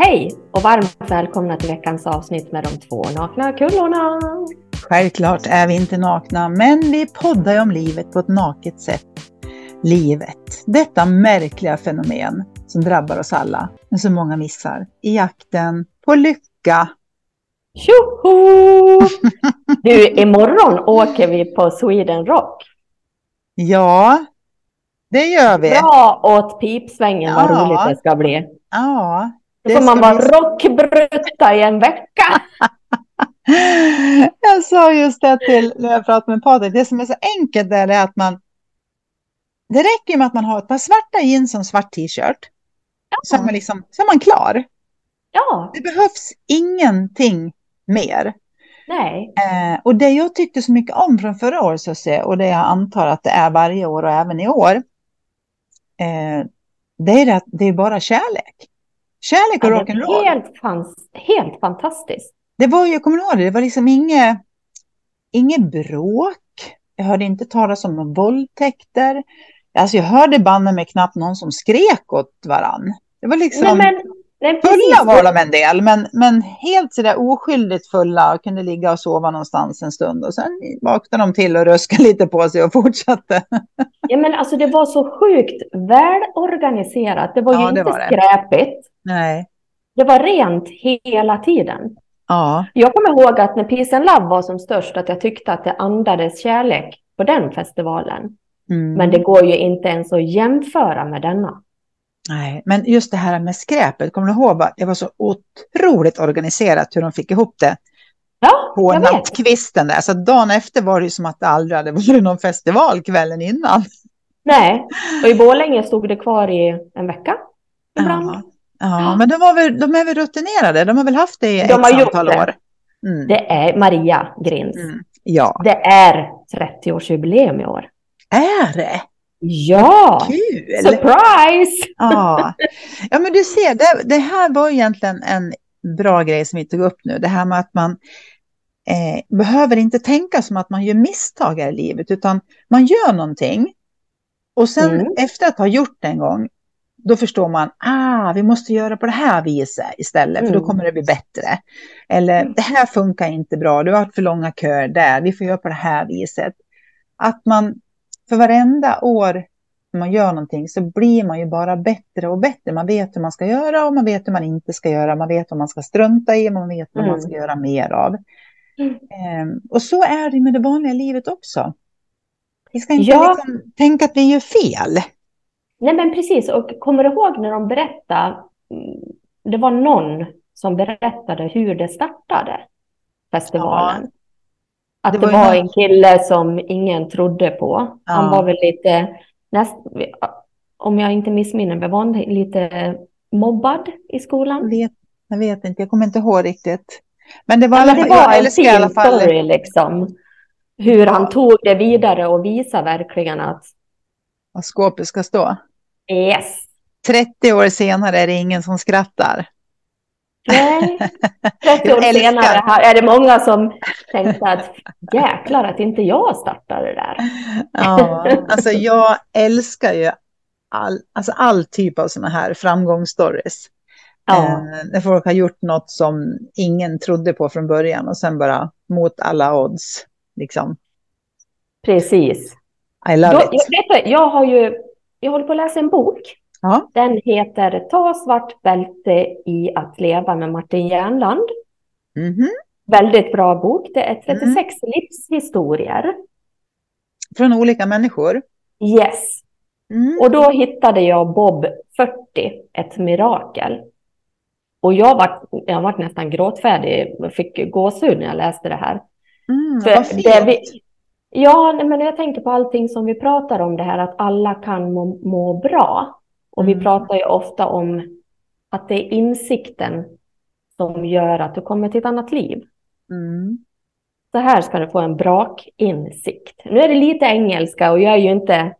Hej och varmt välkomna till veckans avsnitt med de två nakna kullorna. Självklart är vi inte nakna, men vi poddar ju om livet på ett naket sätt. Livet, detta märkliga fenomen som drabbar oss alla, men så många missar, i jakten på lycka. Tjoho! Du, imorgon åker vi på Sweden Rock. Ja, det gör vi. Bra åt pipsvängen, vad Ja. roligt det ska bli. Ja, Då får man vara bli- rockbrutta i en vecka. Jag sa just det till när jag pratade med Patrik. Det som är så enkelt där är att man... Det räcker med att man har ett par svarta jeans och en svart t-shirt. Så, är man liksom, så är man klar. Ja, Det behövs ingenting mer. nej. Eh, och det jag tyckte så mycket om från förra året, säga, och det jag antar att det är varje år och även i år, eh, det är att det är bara kärlek. Kärlek och Ja, rock'n'roll. helt, fans, helt fantastiskt. Det var ju, kommer ihåg det, det var liksom inget, inget bråk. Jag hörde inte talas om några våldtäkter. Alltså jag hörde banne mig knappt någon som skrek åt varann. Det var liksom, Nej, men, nej, fulla var de en del, men, men helt sådär oskyldigt fulla och kunde ligga och sova någonstans en stund. Och sen vaknade de till och ruskade lite på sig och fortsatte. Ja, men alltså det var så sjukt välorganiserat. Det var ju Ja, det inte var skräpigt. Nej. Det var rent hela tiden. Ja, Jag kommer ihåg att när Peace and Love var som störst att jag tyckte att det andades kärlek på den festivalen. mm. Men det går ju inte ens att jämföra med denna. Nej, men just det här med skräpet, kommer du ihåg? vad- Det var så otroligt organiserat hur de fick ihop det. Ja, på jag vet. nattkvisten där. Så att dagen efter var det som att det aldrig hade varit någon festival kvällen innan. Nej, och i Borlänge stod det kvar i en vecka. Ibland. Ja, ja men de, var väl, de är väl rutinerade. De har väl haft det i De ett har gjort antal det. år. Mm. Det är Maria Grins. Mm. Ja, Det är 30-årsjubileum i år. är det? Ja! Kul! Surprise! Ja. ja, men du ser, det, det här var egentligen en bra grej som vi tog upp nu. Det här med att man eh, behöver inte tänka som att man gör misstag i livet, utan man gör någonting. Och sen Mm. efter att ha gjort det en gång, då förstår man, ah, vi måste göra på det här viset istället, för då Mm. kommer det bli bättre. Eller det här funkar inte bra, det har varit för långa köer där, vi får göra på det här viset. Att man för varenda år när man gör någonting så blir man ju bara bättre och bättre. Man vet hur man ska göra och man vet hur man inte ska göra. Man vet vad man ska strunta i och man vet vad man Mm. ska göra mer av. Mm. Ehm, och så är det med det vanliga livet också. Vi ska inte Ja. liksom tänka att vi gör fel. Nej men precis, och kommer du ihåg när de berättade, mm, det var någon som berättade hur det startade, festivalen. Att det det var var, ju en kille som ingen trodde på. Han Ja. var väl lite, näst, om jag inte missminner mig, var han lite mobbad i Jag skolan? vet, jag vet inte, jag kommer inte ihåg riktigt. Men det var, Ja, alla det var jag en fin story liksom. Hur han tog det vidare och visade verkligen att Vad skåpet ska stå. yes, 30 år senare är det ingen som skrattar. Nej, 30 år senare här är det många som tänkte att jäklar att inte jag startade det där. Ja, alltså jag älskar ju all, alltså all typ av sådana här framgångsstories. Ja, Eh, när folk har gjort något som ingen trodde på från början och sen bara mot alla odds. Liksom. precis. I love Då, it. jag, vet, jag har ju, jag håller på att läsa en bok. Ja. Den heter Ta svart bälte i att leva med Martin Järnland. Mhm. Väldigt bra bok. Det är 36 Mm. livshistorier. Från olika människor. Yes. Mm. Och då hittade jag Bob 40, ett mirakel. Och jag var, jag var nästan gråtfärdig, Jag fick gåshud när jag läste det här. Mm, För vad fint. det vi, ja, men jag tänker på allting som vi pratar om det här att alla kan må, må bra. Och vi Mm. pratar ju ofta om att det är insikten som gör att du kommer till ett annat liv. Mm. Så här ska du få en brakinsikt. Nu är det lite engelska och jag är ju inte,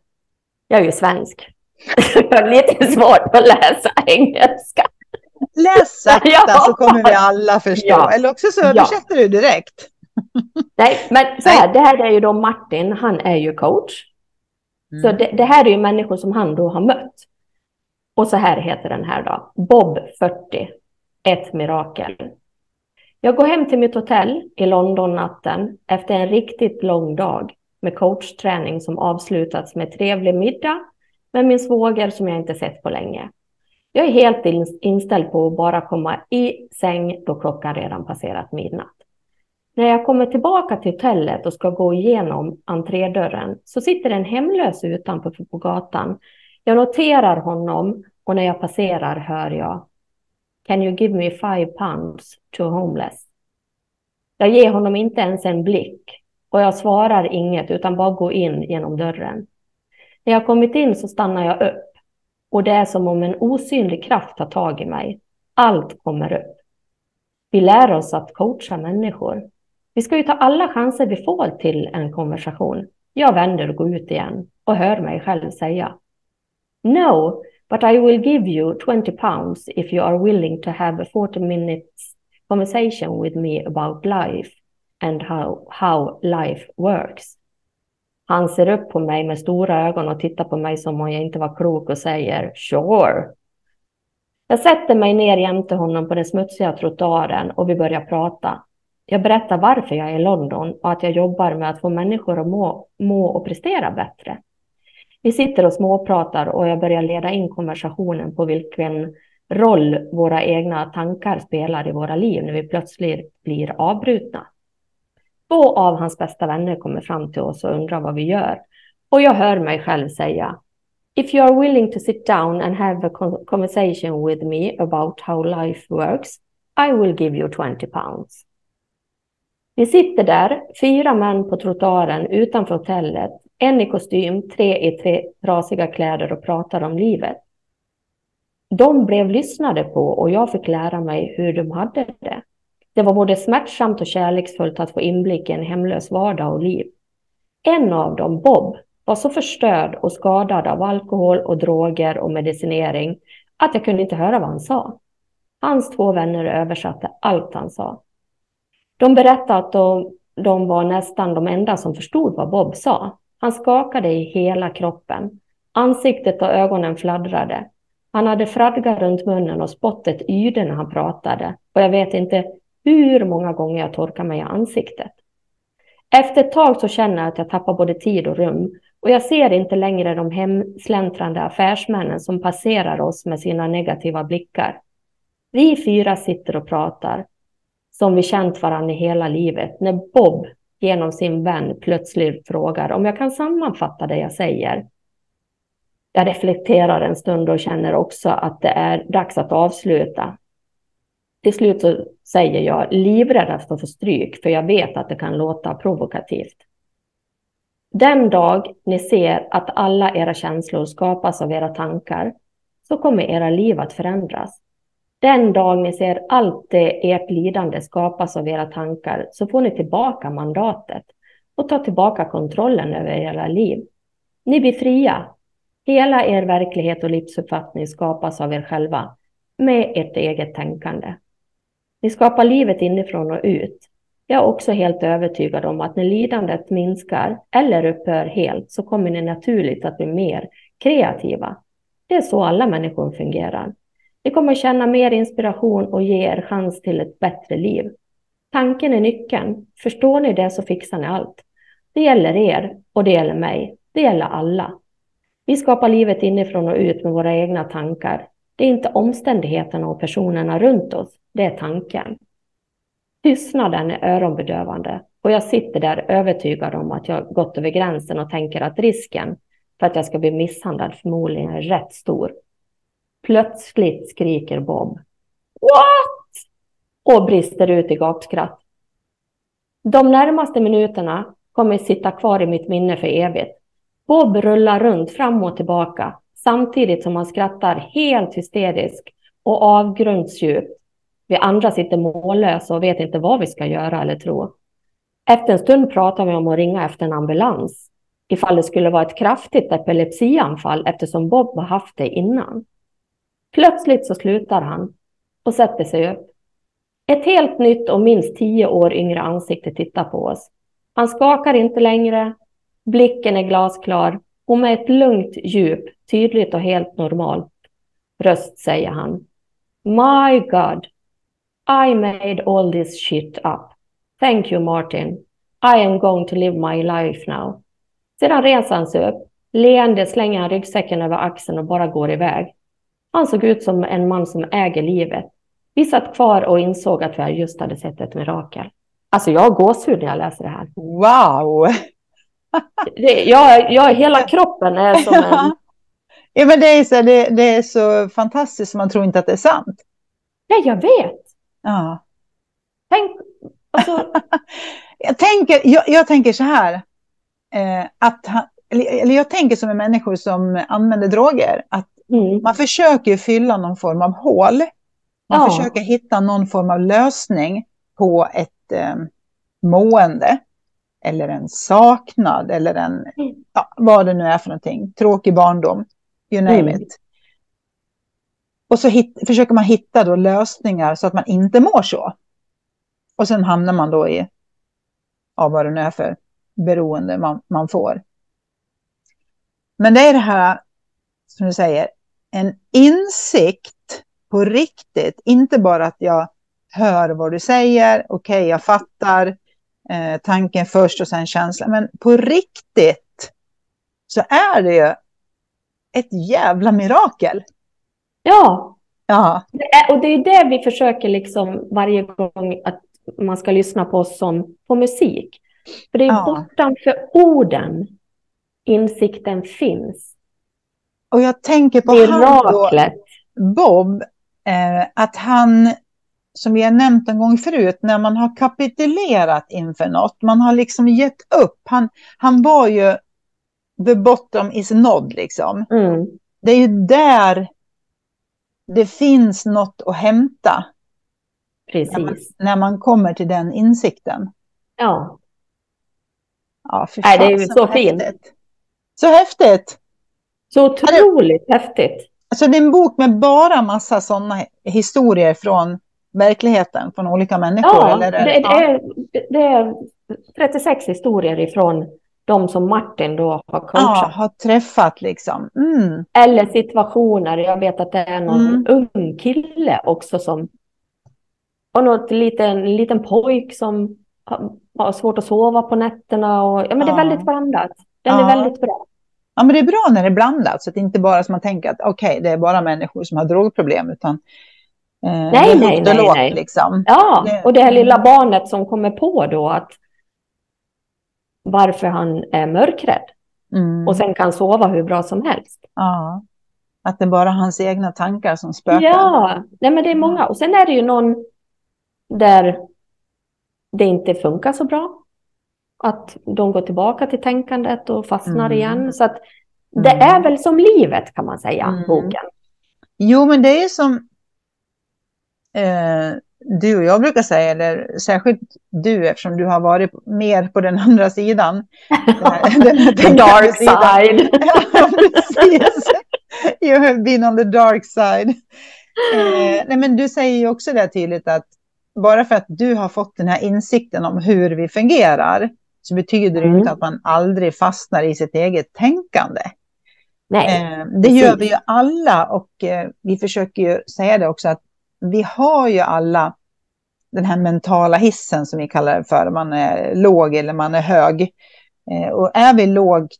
jag är ju svensk. Jag har lite svårt att läsa engelska. Läs sakta Ja. så kommer vi alla förstå. Ja. Eller också så Ja. översätter du direkt. Nej, men så här, det här är ju då Martin, han är ju coach. Mm. Så det, det här är ju människor som han då har mött. Och så här heter den här då, Bob 40. Ett mirakel. Jag går hem till mitt hotell i London natten efter en riktigt lång dag med coachträning som avslutats med trevlig middag med min svåger som jag inte sett på länge. Jag är helt inställd på att bara komma i säng då klockan redan passerat midnatt. När jag kommer tillbaka till hotellet och ska gå igenom entrédörren så sitter en hemlös utanför på gatan. Jag noterar honom och när jag passerar hör jag Can you give me five pounds to homeless? Jag ger honom inte ens en blick och jag svarar inget utan bara går in genom dörren. När jag kommit in så stannar jag upp och det är som om en osynlig kraft tar tag i mig. Allt kommer upp. Vi lär oss att coacha människor. Vi ska ju ta alla chanser vi får till en konversation. Jag vänder och går ut igen och hör mig själv säga No, but I will give you 20 pounds if you are willing to have a 40 minutes conversation with me about life and how, how life works. Han ser upp på mig med stora ögon och tittar på mig som om jag inte var klok och säger sure. Jag sätter mig ner jämte honom på den smutsiga trottoaren och vi börjar prata. Jag berättar varför jag är i London och att jag jobbar med att få människor att må, må och prestera bättre. Vi sitter och småpratar och jag börjar leda in konversationen på vilken roll våra egna tankar spelar i våra liv när vi plötsligt blir avbrutna. Två av hans bästa vänner kommer fram till oss och undrar vad vi gör. Och jag hör mig själv säga If you are willing to sit down and have a conversation with me about how life works, I will give you 20 pounds. Vi sitter där, fyra män på trottoaren utanför hotellet, en i kostym, tre i tre trasiga kläder och pratar om livet. De blev lyssnade på och jag fick lära mig hur de hade det. Det var både smärtsamt och kärleksfullt att få inblick i en hemlös vardag och liv. En av dem, Bob, var så förstörd och skadad av alkohol och droger och medicinering att jag kunde inte höra vad han sa. Hans två vänner översatte allt han sa. De berättade att de, de var nästan de enda som förstod vad Bob sa. Han skakade i hela kroppen. Ansiktet och ögonen fladdrade. Han hade fradga runt munnen och spottet yrde när han pratade. Och jag vet inte hur många gånger jag torkar mig i ansiktet. Efter ett tag så känner jag att jag tappar både tid och rum och jag ser inte längre de hemsläntrande affärsmännen som passerar oss med sina negativa blickar. Vi fyra sitter och pratar som vi känt varandra i hela livet när Bob genom sin vän plötsligt frågar om jag kan sammanfatta det jag säger. Jag reflekterar en stund och känner också att det är dags att avsluta. Till slut så säger jag livrädd att få stryk, för jag vet att det kan låta provokativt. Den dag ni ser att alla era känslor skapas av era tankar, så kommer era liv att förändras. Den dag ni ser allt det ert lidande skapas av era tankar, så får ni tillbaka mandatet och tar tillbaka kontrollen över era liv. Ni blir fria. Hela er verklighet och livsuppfattning skapas av er själva, med ert eget tänkande. Ni skapar livet inifrån och ut. Jag är också helt övertygad om att när lidandet minskar eller upphör helt så kommer ni naturligt att bli mer kreativa. Det är så alla människor fungerar. Ni kommer känna mer inspiration och ge er chans till ett bättre liv. Tanken är nyckeln. Förstår ni det så fixar ni allt. Det gäller er och det gäller mig. Det gäller alla. Vi skapar livet inifrån och ut med våra egna tankar. Det är inte omständigheterna och personerna runt oss, det är tanken. Tystnaden är öronbedövande och jag sitter där övertygad om att jag gått över gränsen och tänker att risken för att jag ska bli misshandlad förmodligen är rätt stor. Plötsligt skriker Bob What? och brister ut i gapskratt. De närmaste minuterna kommer sitta kvar i mitt minne för evigt. Bob rullar runt fram och tillbaka samtidigt som han skrattar helt hysteriskt och avgrundsdjupt. Vi andra sitter mållösa och vet inte vad vi ska göra eller tro. Efter en stund pratar vi om att ringa efter en ambulans ifall det skulle vara ett kraftigt epilepsianfall eftersom Bob har haft det innan. Plötsligt så slutar han och sätter sig upp. Ett helt nytt och minst tio år yngre ansikte tittar på oss. Han skakar inte längre. Blicken är glasklar och med ett lugnt djup, tydligt och helt normalt röst säger han. My God, I made all this shit up. Thank you Martin. I am going to live my life now. Sedan reser han sig upp. Leende slänger han ryggsäcken över axeln och bara går iväg. Han såg ut som en man som äger livet. Vi satt kvar och insåg att vi just hade sett ett mirakel. Alltså jag har gåshud när jag läser det här. Wow! Det, jag, jag, hela kroppen är som en... Ja, men det, är så, det, det är så fantastiskt, man tror inte att det är sant. Nej, jag vet. Ja. Tänk, alltså... jag, tänker, jag, jag tänker så här, eh, att han, eller, jag tänker som en människor som använder droger, att Mm. man försöker fylla någon form av hål. Man Ja. försöker hitta någon form av lösning på ett eh, mående. Eller en saknad eller en, Mm. ja, vad det nu är för någonting. Tråkig barndom, you name Mm. it. Och så hit, försöker man hitta då lösningar så att man inte mår så. Och sen hamnar man då i, ja vad det nu är för beroende man, man får. Men det är det här, som du säger, en insikt på riktigt. Inte bara att jag hör vad du säger, okej jag fattar eh, tanken först och sen känslan. Men på riktigt så är det ju ett jävla mirakel. Ja, Ja, det är, och det är det vi försöker liksom varje gång att man ska lyssna på oss som på musik. För det är Ja. bortanför orden insikten finns. Och jag tänker på han då, Miraklet. Bob, eh, att han, som vi har nämnt en gång förut, när man har kapitulerat inför något, man har liksom gett upp. Han, han var ju the bottom is nådd liksom. Mm. Det är ju där det finns något att hämta när man, Precis. när man kommer till den insikten. Ja. Ja, för Nej, det är så vad fint. häftigt. Så häftigt! Så otroligt häftigt. Alltså det är en bok med bara massa sådana historier från verkligheten, från olika människor. Ja, eller, det, det, ja. är, det är 36 historier ifrån de som Martin då har ja, coachat. har träffat liksom. Mm. Eller situationer. Jag vet att det är någon Mm. ung kille också som... Och något liten, en liten pojk som har, svårt att sova på nätterna. Och, ja, men det är Ja. väldigt blandat. Den Ja. är väldigt bra. Ja, men det är bra när det är blandat, så att det inte bara som man tänker att okej, det är bara människor som har drogproblem, utan eh, Nej, det nej, nej, nej. liksom. Ja, Det- och det här lilla barnet som kommer på då att varför han är mörkrädd Mm. och sen kan sova hur bra som helst. Ja. Att det är bara hans egna tankar som spökar. Ja, nej men det är många. Och sen är det ju någon där det inte funkar så bra. Att de går tillbaka till tänkandet och fastnar Mm. igen. Så att det Mm. är väl som livet kan man säga, Mm. boken. Jo, men det är som eh, du och jag brukar säga, eller särskilt du eftersom du har varit mer på den andra sidan. Den, den The dark side. Ja, precis. You have been on the dark side. Eh, nej, men du säger ju också det tydligt att bara för att du har fått den här insikten om hur vi fungerar så betyder det Mm. inte att man aldrig fastnar i sitt eget tänkande. Nej, Eh, det gör vi ju alla och eh, vi försöker ju säga det också att vi har ju alla den här mentala hissen som vi kallar det för. Man är låg eller man är hög. Eh, och är vi lågt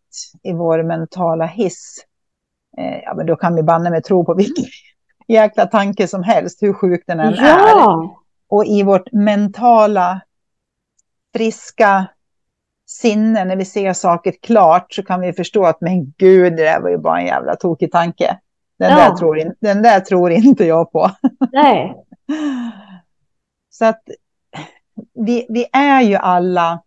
i vår mentala hiss, eh, ja men då kan vi banne med tro på vilken jäkla tanke som helst, hur sjuk den än är. ja, Och i vårt mentala, friska sinne, när vi ser saker klart, så kan vi förstå att men gud, det där var ju bara en jävla tokig tanke. Den, Ja. där, tror in, den där tror inte jag på. nej, Så att vi, vi är ju alla,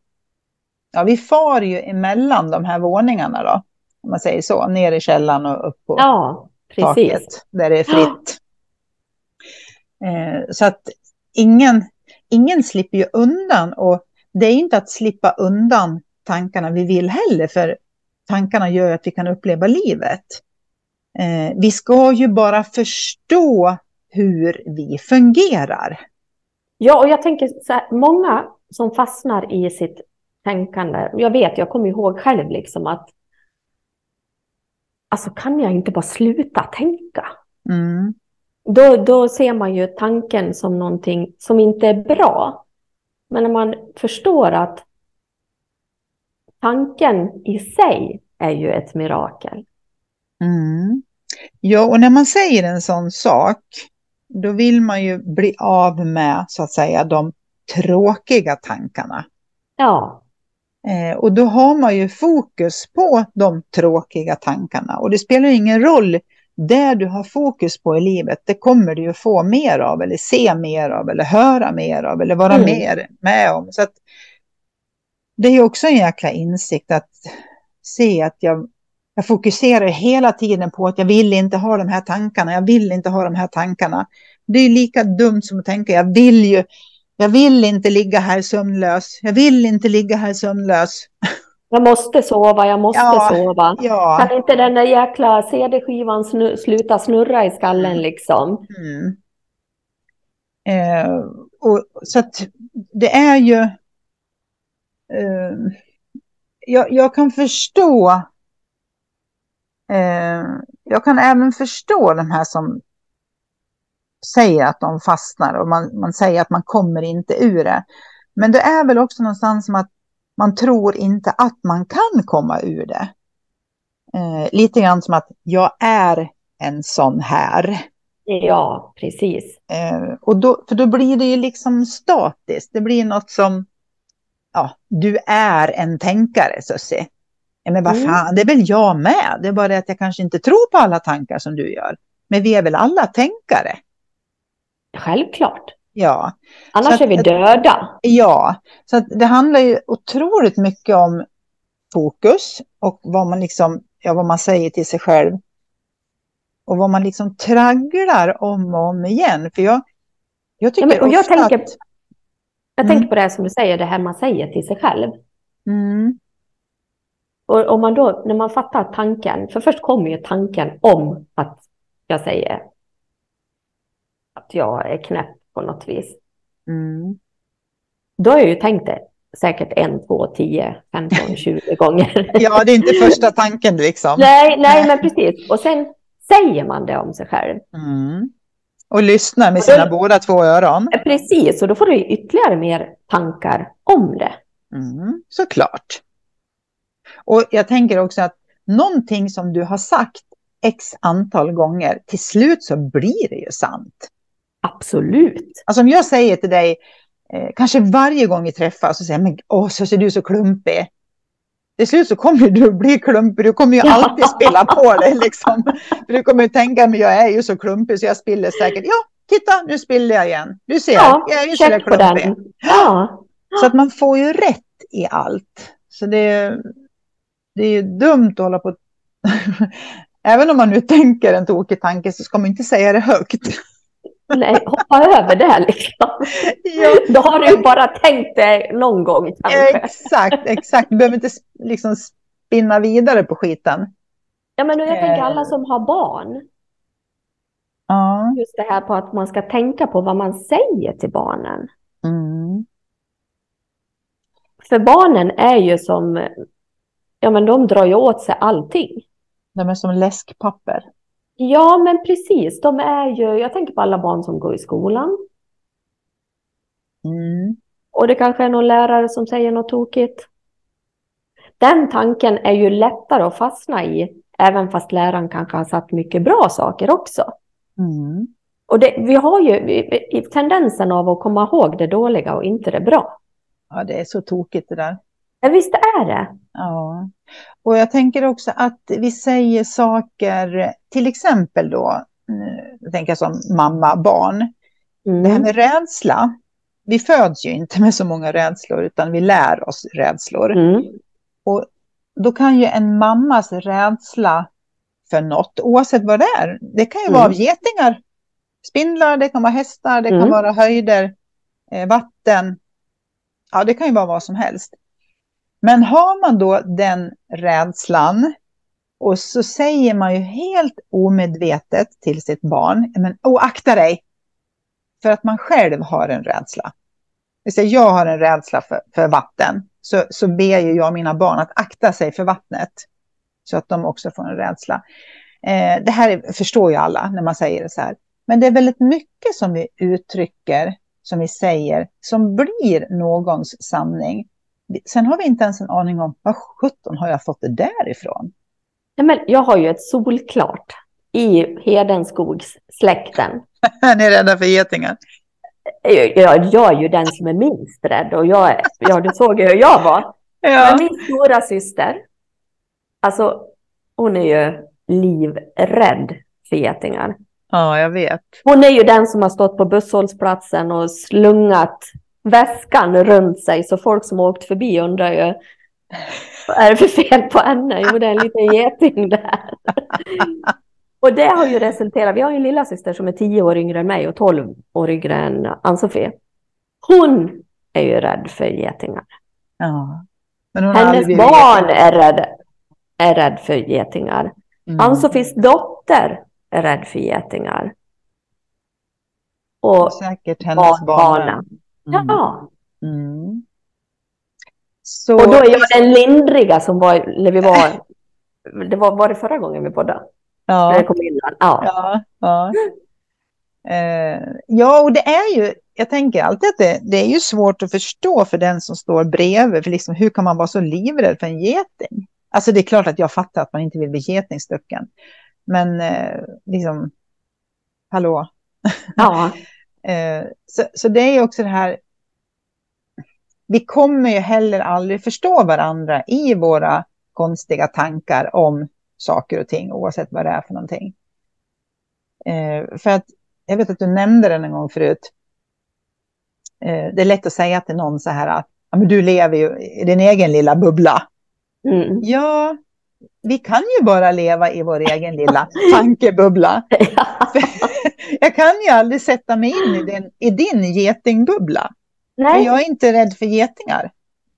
ja vi far ju emellan de här våningarna då. Om man säger så, ner i källaren och upp på ja, precis. taket där det är fritt. Eh, så att ingen, ingen slipper ju undan och det är inte att slippa undan tankarna vi vill heller för tankarna gör att vi kan uppleva livet. Eh, vi ska ju bara förstå hur vi fungerar. Ja, och jag tänker så här, många som fastnar i sitt tänkande. Jag vet, jag kommer ihåg själv liksom att alltså kan jag inte bara sluta tänka? Mm. då, då ser man ju tanken som någonting som inte är bra. Men när man förstår att tanken i sig är ju ett mirakel. Mm. Ja, och när man säger en sån sak, då vill man ju bli av med, så att säga, de tråkiga tankarna. Ja. Eh, och då har man ju fokus på de tråkiga tankarna. Och det spelar ingen roll där du har fokus på i livet, det kommer du ju få mer av, eller se mer av, eller höra mer av, eller vara mm. mer med om. Så att det är också en jäkla insikt att se att jag, jag fokuserar hela tiden på att jag vill inte ha de här tankarna, jag vill inte ha de här tankarna. Det är lika dumt som att tänka, jag vill ju, jag vill inte ligga här sömnlös, jag vill inte ligga här sömnlös. Jag måste sova, jag måste ja, sova. Ja. Kan inte den där jäkla CD-skivan snu, sluta snurra i skallen mm. liksom? Mm. Eh, och, så att det är ju... Eh, jag, jag, kan förstå... Eh, jag kan även förstå de här som säger att de fastnar och man, man säger att man kommer inte ur det. Men det är väl också någonstans som att man tror inte att man kan komma ur det. Eh, lite grann som att jag är en sån här. Ja, precis. Eh, och då, för då blir det ju liksom statiskt. Det blir något som, ja, du är en tänkare, Sussie. Ja, men vad mm. fan, det är väl jag med. Det är bara det att jag kanske inte tror på alla tankar som du gör. Men vi är väl alla tänkare? Självklart. Ja. Annars att, är vi döda. Ja, så det handlar ju otroligt mycket om fokus och vad man liksom, ja, vad man säger till sig själv. Och vad man liksom tragglar om och om igen. För jag, jag tycker ja, men, och jag tänker, att... Jag mm. tänker på det som du säger, det här man säger till sig själv. Mm. Och om man då, när man fattar tanken, för först kommer ju tanken om att jag säger att jag är knäpp på något vis. Mm. Då har jag ju tänkt det säkert en, två, tio, femton, tjugo gånger. ja, det är inte första tanken liksom. Nej, nej, men precis. Och sen säger man det om sig själv. Mm. Och lyssnar med sina då, båda två öron. Precis, och då får du ytterligare mer tankar om det. Mm, såklart. Och jag tänker också att någonting som du har sagt x antal gånger, till slut så blir det ju sant. Absolut. Alltså om jag säger till dig, eh, kanske varje gång vi träffas, så säger jag, men åh, så ser du så klumpig. Till slut så kommer du bli klumpig, du kommer ju alltid spilla på dig liksom. Du kommer tänka, men jag är ju så klumpig så jag spiller säkert. Ja, titta, nu spiller jag igen. Du ser, ja, jag är ju så där klumpig. Ja. Så att man får ju rätt i allt. Så det, det är ju dumt att hålla på Även om man nu tänker en tokig tanke så ska man inte säga det högt. Nej, hoppa över det liksom. Ja. Då har du ju bara tänkt det någon gång. Kanske. Exakt, exakt. Du behöver inte liksom spinna vidare på skiten. Ja, men jag tänker alla som har barn. Ja. Just det här på att man ska tänka på vad man säger till barnen. Mm. För barnen är ju som, ja men de drar ju åt sig allting. De är som läskpapper. Ja, men precis. De är ju, jag tänker på alla barn som går i skolan. Mm. Och det kanske är någon lärare som säger något tokigt. Den tanken är ju lättare att fastna i, även fast läraren kanske har satt mycket bra saker också. Mm. Och det, vi har ju tendensen av att komma ihåg det dåliga och inte det bra. Ja, det är så tokigt det där. Ja, visst är det. Ja. Och jag tänker också att vi säger saker, till exempel då, jag tänker som mamma, barn. Mm. Det här med rädsla. Vi föds ju inte med så många rädslor, utan vi lär oss rädslor. Mm. Och då kan ju en mammas rädsla för något, oavsett vad det är, det kan ju mm. vara getingar, spindlar, det kan vara hästar, det kan mm. vara höjder, eh, vatten. Ja, det kan ju vara vad som helst. Men har man då den rädslan och så säger man ju helt omedvetet till sitt barn, men oh, akta dig! För att man själv har en rädsla. Jag har en rädsla för, för vatten, så, så ber ju jag mina barn att akta sig för vattnet. Så att de också får en rädsla. Eh, det här förstår ju alla när man säger det så här. Men det är väldigt mycket som vi uttrycker, som vi säger, som blir någons sanning. Sen har vi inte ens en aning om vad sjutton har jag fått det därifrån? Ja, men jag har ju ett solklart i Hedenskogssläkten. Ni är rädda för getingar? Jag, jag är ju den som är minst rädd och jag, ja, du såg ju hur jag var. Ja. Men min stora syster, alltså hon är ju livrädd för getingar. Ja, jag vet. Hon är ju den som har stått på busshållplatsen och slungat väskan runt sig så folk som åkt förbi undrar ju vad är det för fel på henne? Jo, det är en liten geting där. och det har ju resulterat, vi har ju en lilla syster som är tio år yngre än mig och tolv år yngre än Ann-Sofie. Hon är ju rädd för getingar. Ja. Hennes barn är rädd, är rädd för getingar. Mm. Ann-Sofies dotter är rädd för getingar. Och säkert hennes barn. Mm. Ja. Mm. Så... Och då är jag den lindriga som var när vi var, det var, var det förra gången vi poddade? Ja. När jag kom in. Ja. Ja, ja. Eh, ja, och det är ju, jag tänker alltid att det, det, är ju svårt att förstå för den som står bredvid, för liksom, hur kan man vara så livrädd för en geting? Alltså det är klart att jag fattar att man inte vill bli getingstucken, men eh, liksom, hallå? Ja. eh, så, så det är också det här, vi kommer ju heller aldrig förstå varandra i våra konstiga tankar om saker och ting, oavsett vad det är för någonting. Eh, för att, jag vet att du nämnde den en gång förut, eh, det är lätt att säga till någon så här att ja, men du lever ju i din egen lilla bubbla. Mm. Ja, vi kan ju bara leva i vår egen lilla tankebubbla. Jag kan ju aldrig sätta mig in i, den, i din getingbubbla. Nej. Men jag är inte rädd för getingar.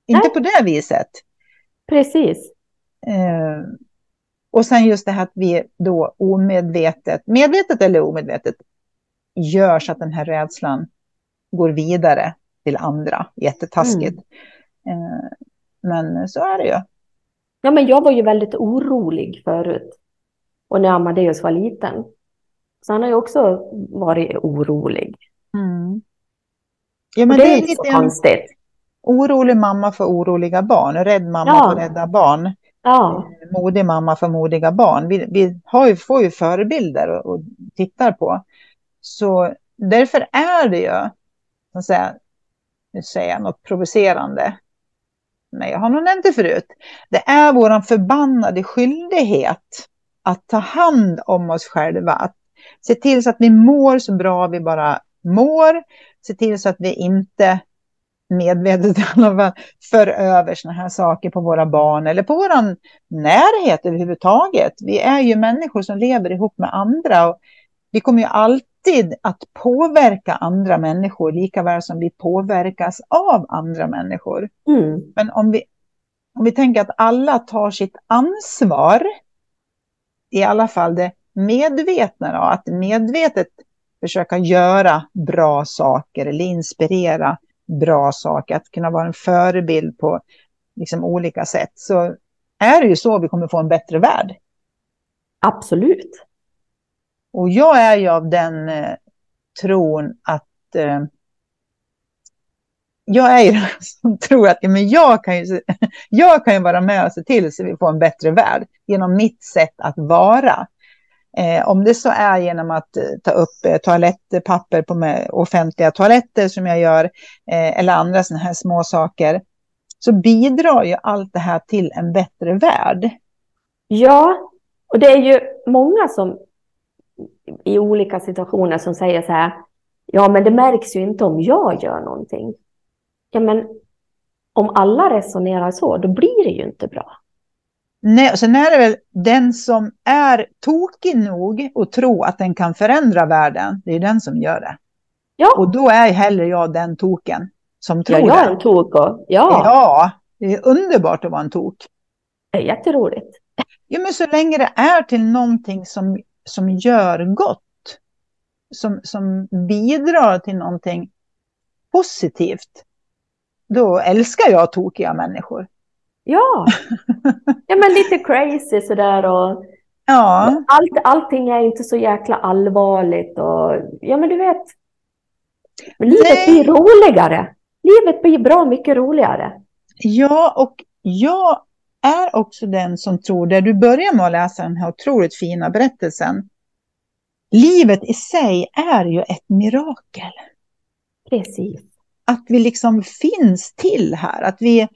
Inte Nej. på det viset. Precis. Eh, och sen just det här att vi då omedvetet, medvetet eller omedvetet, gör så att den här rädslan går vidare till andra. Jättetaskigt. Mm. Eh, men så är det ju. Ja, men jag var ju väldigt orolig förut. Och när Amadeus var liten. Så han har ju också varit orolig. Mm. Ja, men det, det, är inte så konstigt. Orolig mamma för oroliga barn, rädd mamma ja. för rädda barn. Ja. Eh, modig mamma för modiga barn. Vi, vi har ju, får ju förebilder och, och tittar på. Så därför är det ju, så att säga, nu säger jag något provocerande, men jag har nog nämnt det förut. Det är vår förbannade skyldighet att ta hand om oss själva. Att se till så att vi mår så bra vi bara mår. Se till så att vi inte medvetet för över sådana här saker på våra barn eller på vår närhet överhuvudtaget. Vi är ju människor som lever ihop med andra och vi kommer ju alltid att påverka andra människor lika väl som vi påverkas av andra människor. Mm. Men om vi, om vi tänker att alla tar sitt ansvar, i alla fall det medvetna, då, att medvetet försöka göra bra saker eller inspirera bra saker, att kunna vara en förebild på liksom olika sätt, så är det ju så vi kommer få en bättre värld. Absolut. Och jag är ju av den eh, tron att eh, jag är ju den som tror att men jag, kan ju, jag kan ju vara med och se till så vi får en bättre värld genom mitt sätt att vara. Eh, om det så är genom att eh, ta upp eh, toalettpapper på offentliga toaletter som jag gör, eh, eller andra sådana här små saker, så bidrar ju allt det här till en bättre värld. Ja, och det är ju många som i olika situationer som säger så här, ja men det märks ju inte om jag gör någonting. Ja men om alla resonerar så, då blir det ju inte bra. Sen är det väl den som är tokig nog och tro att den kan förändra världen, det är den som gör det. Ja. Och då är heller jag den token som tror ja, jag är en tok och, ja. ja, det är underbart att vara en tok. Det är jätteroligt. Ja, men så länge det är till någonting som, som gör gott, som, som bidrar till någonting positivt, då älskar jag tokiga människor. Ja, ja men lite crazy sådär och Ja. Allt, allting är inte så jäkla allvarligt och ja men du vet. Livet Nej. blir roligare. Livet blir bra mycket roligare. Ja, och jag är också den som tror, där du börjar med att läsa den här otroligt fina berättelsen. Livet i sig är ju ett mirakel. Precis. Att vi liksom finns till här. Att vi,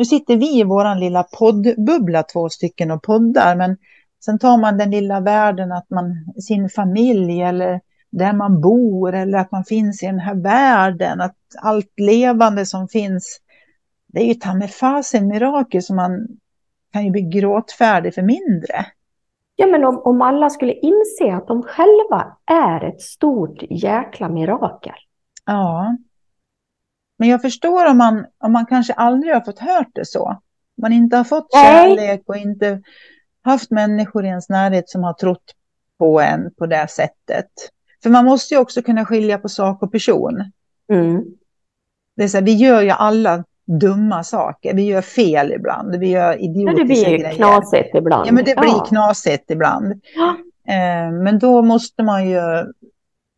nu sitter vi i vår lilla poddbubbla, två stycken, och poddar. Men sen tar man den lilla världen, att man, sin familj eller där man bor eller att man finns i den här världen. Att allt levande som finns, det är ju ta med fasen mirakel som man kan ju bli gråtfärdig för mindre. Ja men om, om alla skulle inse att de själva är ett stort jäkla mirakel. Ja. Men jag förstår om man, om man kanske aldrig har fått hört det så. Man inte har fått kärlek och inte haft människor i ens närhet som har trott på en på det sättet. För man måste ju också kunna skilja på sak och person. Mm. Det är så här, vi gör ju alla dumma saker. Vi gör fel ibland. Vi gör idiotiska det blir ju grejer. knasigt ibland. Ja, men det blir Ja. knasigt ibland. Ja. Eh, men då måste man ju...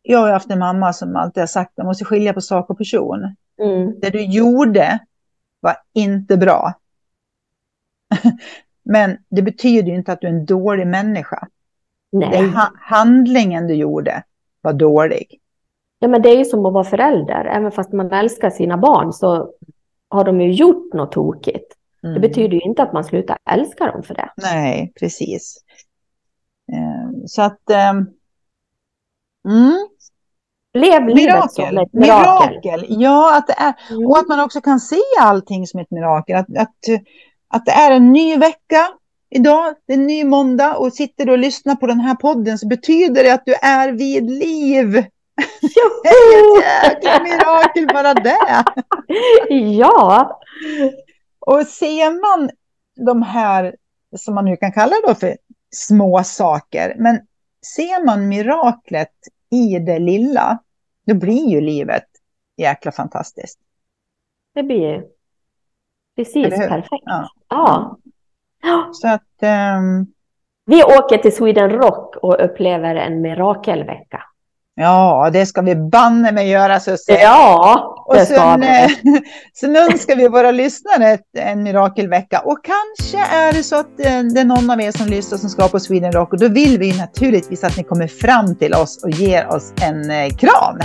Jag har haft en mamma som alltid har sagt att man måste skilja på sak och person. Mm. Det du gjorde var inte bra. Men det betyder ju inte att du är en dålig människa. Det Nej. ha handlingen du gjorde var dålig. Ja, men det är ju som att vara förälder. Även fast man älskar sina barn så har de ju gjort något tokigt. Mm. Det betyder ju inte att man slutar älska dem för det. Nej, precis. Eh, Så att... ehm, Mm, Lev livet som ett mirakel. mirakel. Ja, att det är, Mm. och att man också kan se allting som ett mirakel. Att, att, att det är en ny vecka idag, det är en ny måndag och sitter du och lyssnar på den här podden så betyder det att du är vid liv. Det är ett jäkla mirakel bara det. Ja, Och ser man de här, som man nu kan kalla då för små saker, men ser man miraklet i det lilla, då blir ju livet jäkla fantastiskt. det blir precis Eller hur? perfekt. Ja. Ja. Så att, ehm, Vi åker till Sweden Rock och upplever en mirakelvecka. ja, det ska vi banne mig göra Susie. Ja, Och sen, eh, sen önskar vi våra lyssnare ett, en mirakelvecka. Och kanske är det så att eh, det är någon av er som lyssnar som ska på Sweden Rock. Och då vill vi naturligtvis att ni kommer fram till oss och ger oss en eh, kram.